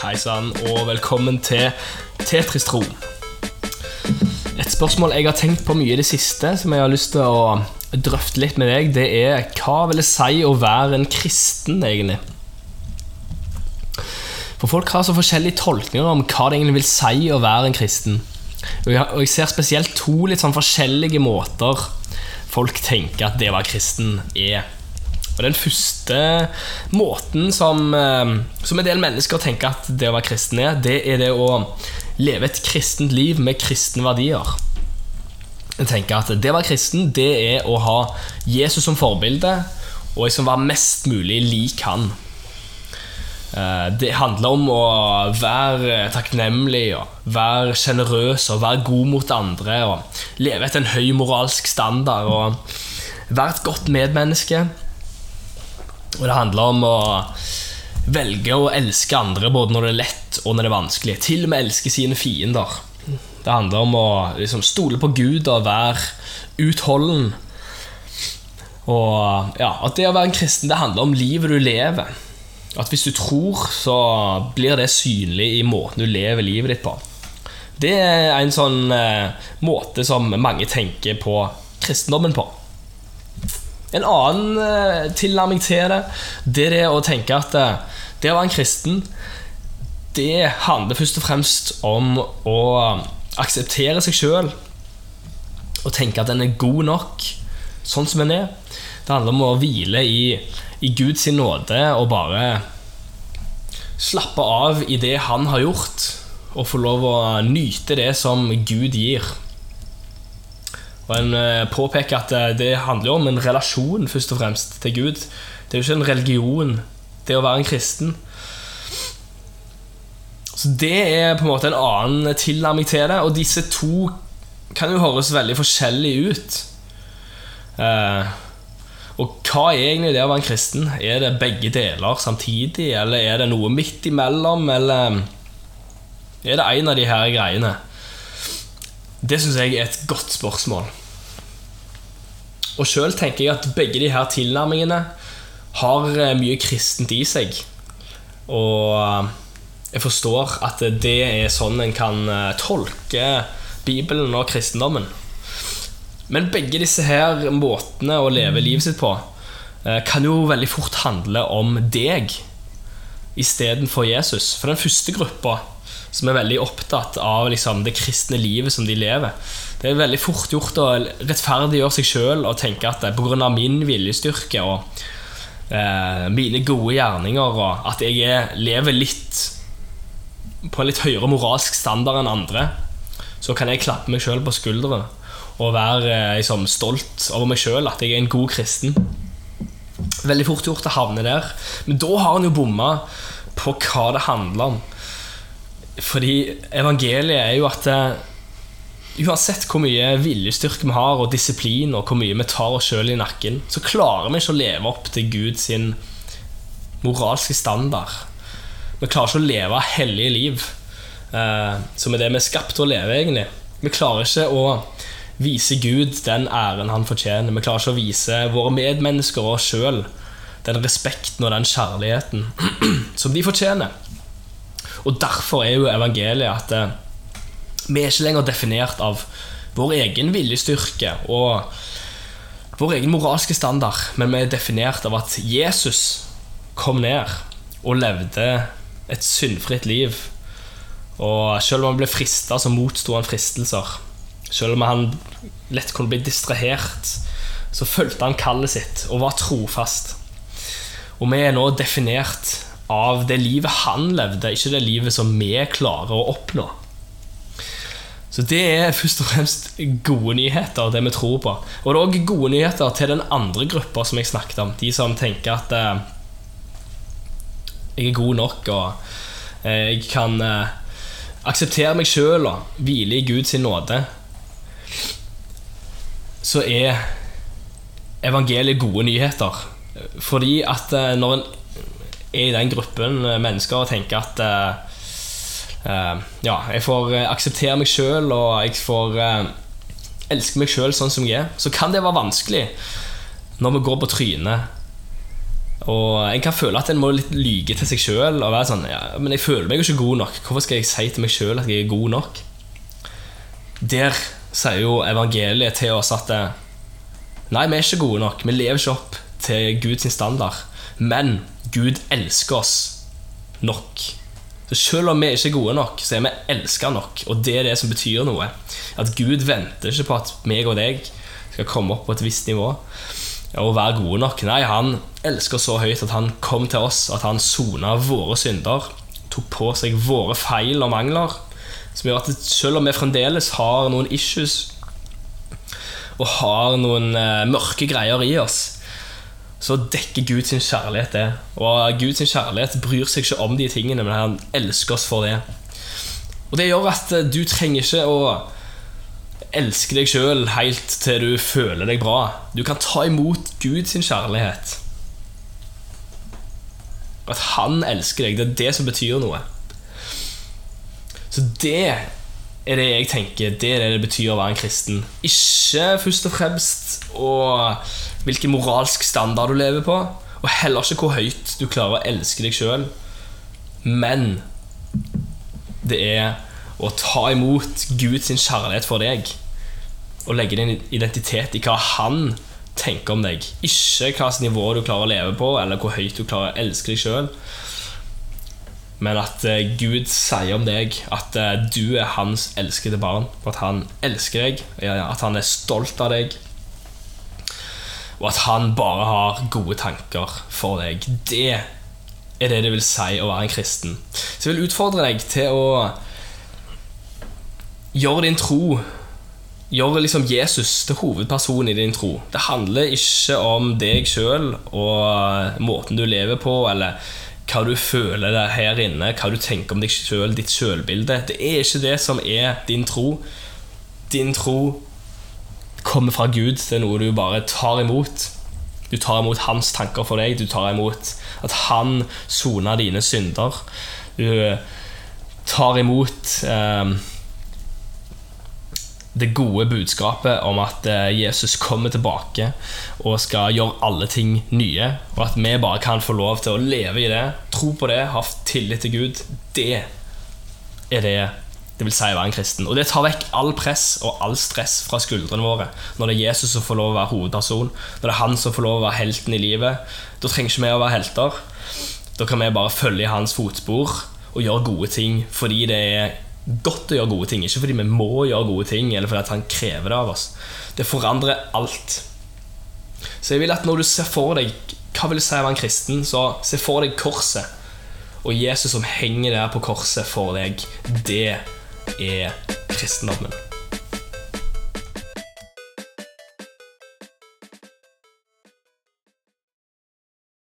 Hei sann, og velkommen til Tetris Tro. Et spørsmål jeg har tenkt på mye i det siste, som jeg har lyst til å drøfte litt med deg, det er hva vil det si å være en kristen, egentlig? For folk har så forskjellige tolkninger om hva det egentlig vil si å være en kristen. Og jeg, ser spesielt to litt sånn forskjellige måter folk tenker at det å være kristen er. Og Den første måten som, eh, som en del mennesker tenker at det å være kristen er, det er det å leve et kristent liv med kristne verdier. Jeg tenker at Det å være kristen det er å ha Jesus som forbilde og liksom være mest mulig lik han. Eh, Det handler om å være takknemlig, og være sjenerøs og være god mot andre. Og leve etter en høy moralsk standard og være et godt medmenneske. Og det handler om å velge å elske andre både når det er lett og når det er vanskelig. Til og med elske sine fiender. Det handler om å liksom, stole på Gud og være utholden. Og ja, At det å være en kristen det handler om livet du lever. At hvis du tror, så blir det synlig i måten du lever livet ditt på. Det er en sånn eh, måte som mange tenker på kristendommen på. En annen eh, tilnærming til det, det er det å tenke at eh, det å være en kristen, det handler først og fremst om å akseptere seg sjøl og tenke at den er god nok sånn som den er. Det handler om å hvile i, i Guds nåde og bare slappe av i det han har gjort, og få lov å nyte det som Gud gir. Og En eh, påpeker at eh, det handler jo om en relasjon først og fremst til Gud. Det er jo ikke en religion, det å være en kristen. Så Det er på en måte en annen tilnærming til det. Og disse to kan jo høres veldig forskjellig ut. Eh, og hva er egentlig det å være en kristen? Er det begge deler samtidig, eller er det noe midt imellom, eller er det en av de her greiene? Det syns jeg er et godt spørsmål. Og sjøl tenker jeg at begge de her tilnærmingene har eh, mye kristent i seg. Og eh, jeg forstår at det er sånn en kan eh, tolke Bibelen og kristendommen. Men begge disse her måtene å leve livet sitt på kan jo veldig fort handle om deg istedenfor Jesus. For den første gruppa som er veldig opptatt av liksom, det kristne livet som de lever. Det er veldig fort gjort å rettferdiggjøre seg sjøl og tenke at pga. min viljestyrke og eh, mine gode gjerninger og at jeg er, lever litt på en litt høyere moralsk standard enn andre, så kan jeg klappe meg sjøl på skuldrene og være eh, liksom, stolt over meg sjøl, at jeg er en god kristen. Veldig fort gjort å havne der. Men da har han jo bomma på hva det handler om. Fordi evangeliet er jo at eh, uansett hvor mye viljestyrke vi har, og disiplin, og hvor mye vi tar oss sjøl i nakken, så klarer vi ikke å leve opp til Guds moralske standard. Vi klarer ikke å leve hellige liv, eh, som er det vi er skapt til å leve, egentlig. Vi klarer ikke å vise Gud den æren han fortjener. Vi klarer ikke å vise våre medmennesker og oss sjøl den respekten og den kjærligheten som de fortjener. Og derfor er jo evangeliet at eh, vi er ikke lenger definert av vår egen viljestyrke og vår egen moralske standard, men vi er definert av at Jesus kom ned og levde et syndfritt liv. Og selv om han ble frista, så motsto han fristelser. Selv om han lett kunne bli distrahert, så fulgte han kallet sitt og var trofast. Og vi er nå definert av det livet han levde, ikke det livet som vi klarer å oppnå. Så det er først og fremst gode nyheter, det vi tror på. Og det er òg gode nyheter til den andre gruppa som jeg snakket om. De som tenker at eh, jeg er god nok, og eh, jeg kan eh, akseptere meg sjøl og hvile i Guds nåde. Så er evangeliet gode nyheter. Fordi at eh, når en er i den gruppen eh, mennesker og tenker at uh, Ja, jeg får akseptere meg sjøl, og jeg får uh, elske meg sjøl sånn som jeg er, så kan det være vanskelig når vi går på trynet Og en kan føle at en må litt lyge til seg sjøl sånn ja, Men jeg føler meg jo ikke god nok. Hvorfor skal jeg si til meg sjøl at jeg er god nok? Der sier jo evangeliet til oss at Nei, vi er ikke gode nok. Vi lever ikke opp til Guds standard. Men Gud elsker oss nok. Så Selv om vi ikke er gode nok, så er vi elska nok. Og det er det som betyr noe. At Gud venter ikke på at meg og deg skal komme opp på et visst nivå og være gode nok. Nei, han elsker så høyt at han kom til oss, at han sona våre synder. Tok på seg våre feil og mangler. Som gjør at selv om vi fremdeles har noen issues og har noen eh, mørke greier i oss, så dekker Gud sin kjærlighet det. Og Gud sin kjærlighet bryr seg ikke om de tingene, men han elsker oss for det. Og det gjør at eh, du trenger ikke å elske deg sjøl helt til du føler deg bra. Du kan ta imot Gud sin kjærlighet. At han elsker deg, det er det som betyr noe. Så det er det jeg tenker. Det er det det betyr å være en kristen. Ikke først og fremst og hvilken moralsk standard du lever på, og heller ikke hvor høyt du klarer å elske deg sjøl, men det er å ta imot Guds kjærlighet for deg og legge din identitet i hva han tenker om deg. Ikke hvilket nivå du klarer å leve på, eller hvor høyt du klarer å elske deg sjøl. Men at uh, Gud sier om deg at uh, du er hans elskede barn. At han elsker deg, at han er stolt av deg. Og at han bare har gode tanker for deg. Det er det det vil si å være en kristen. Så jeg vil utfordre deg til å gjøre din tro Gjør liksom Jesus til hovedpersonen i din tro. Det handler ikke om deg sjøl og måten du lever på, eller hva du føler der her inne, hva du tenker om deg sjøl, ditt sjølbilde. Det er ikke det som er din tro. Din tro kommer fra Gud. Det er noe du bare tar imot. Du tar imot hans tanker for deg. Du tar imot at han soner dine synder. Du tar imot eh, det gode budskapet om at eh, Jesus kommer tilbake og skal gjøre alle ting nye, og at vi bare kan få lov til å leve i det, tro på det, ha tillit til Gud, det er det det vil si å være en kristen. Og det tar vekk all press og all stress fra skuldrene våre når det er Jesus som får lov å være hovedperson, når det er han som får lov å være helten i livet. Da trenger ikke vi å være helter. Da kan vi bare følge i hans fotspor og gjøre gode ting fordi det er godt å gjøre gode ting. Ikke fordi vi må gjøre gode ting, eller fordi han krever det av oss. Det forandrer alt. Så jeg vil at når du ser for deg hva vil det si å være en kristen, så se for deg korset. Og Jesus som henger der på korset for deg, det er kristendommen.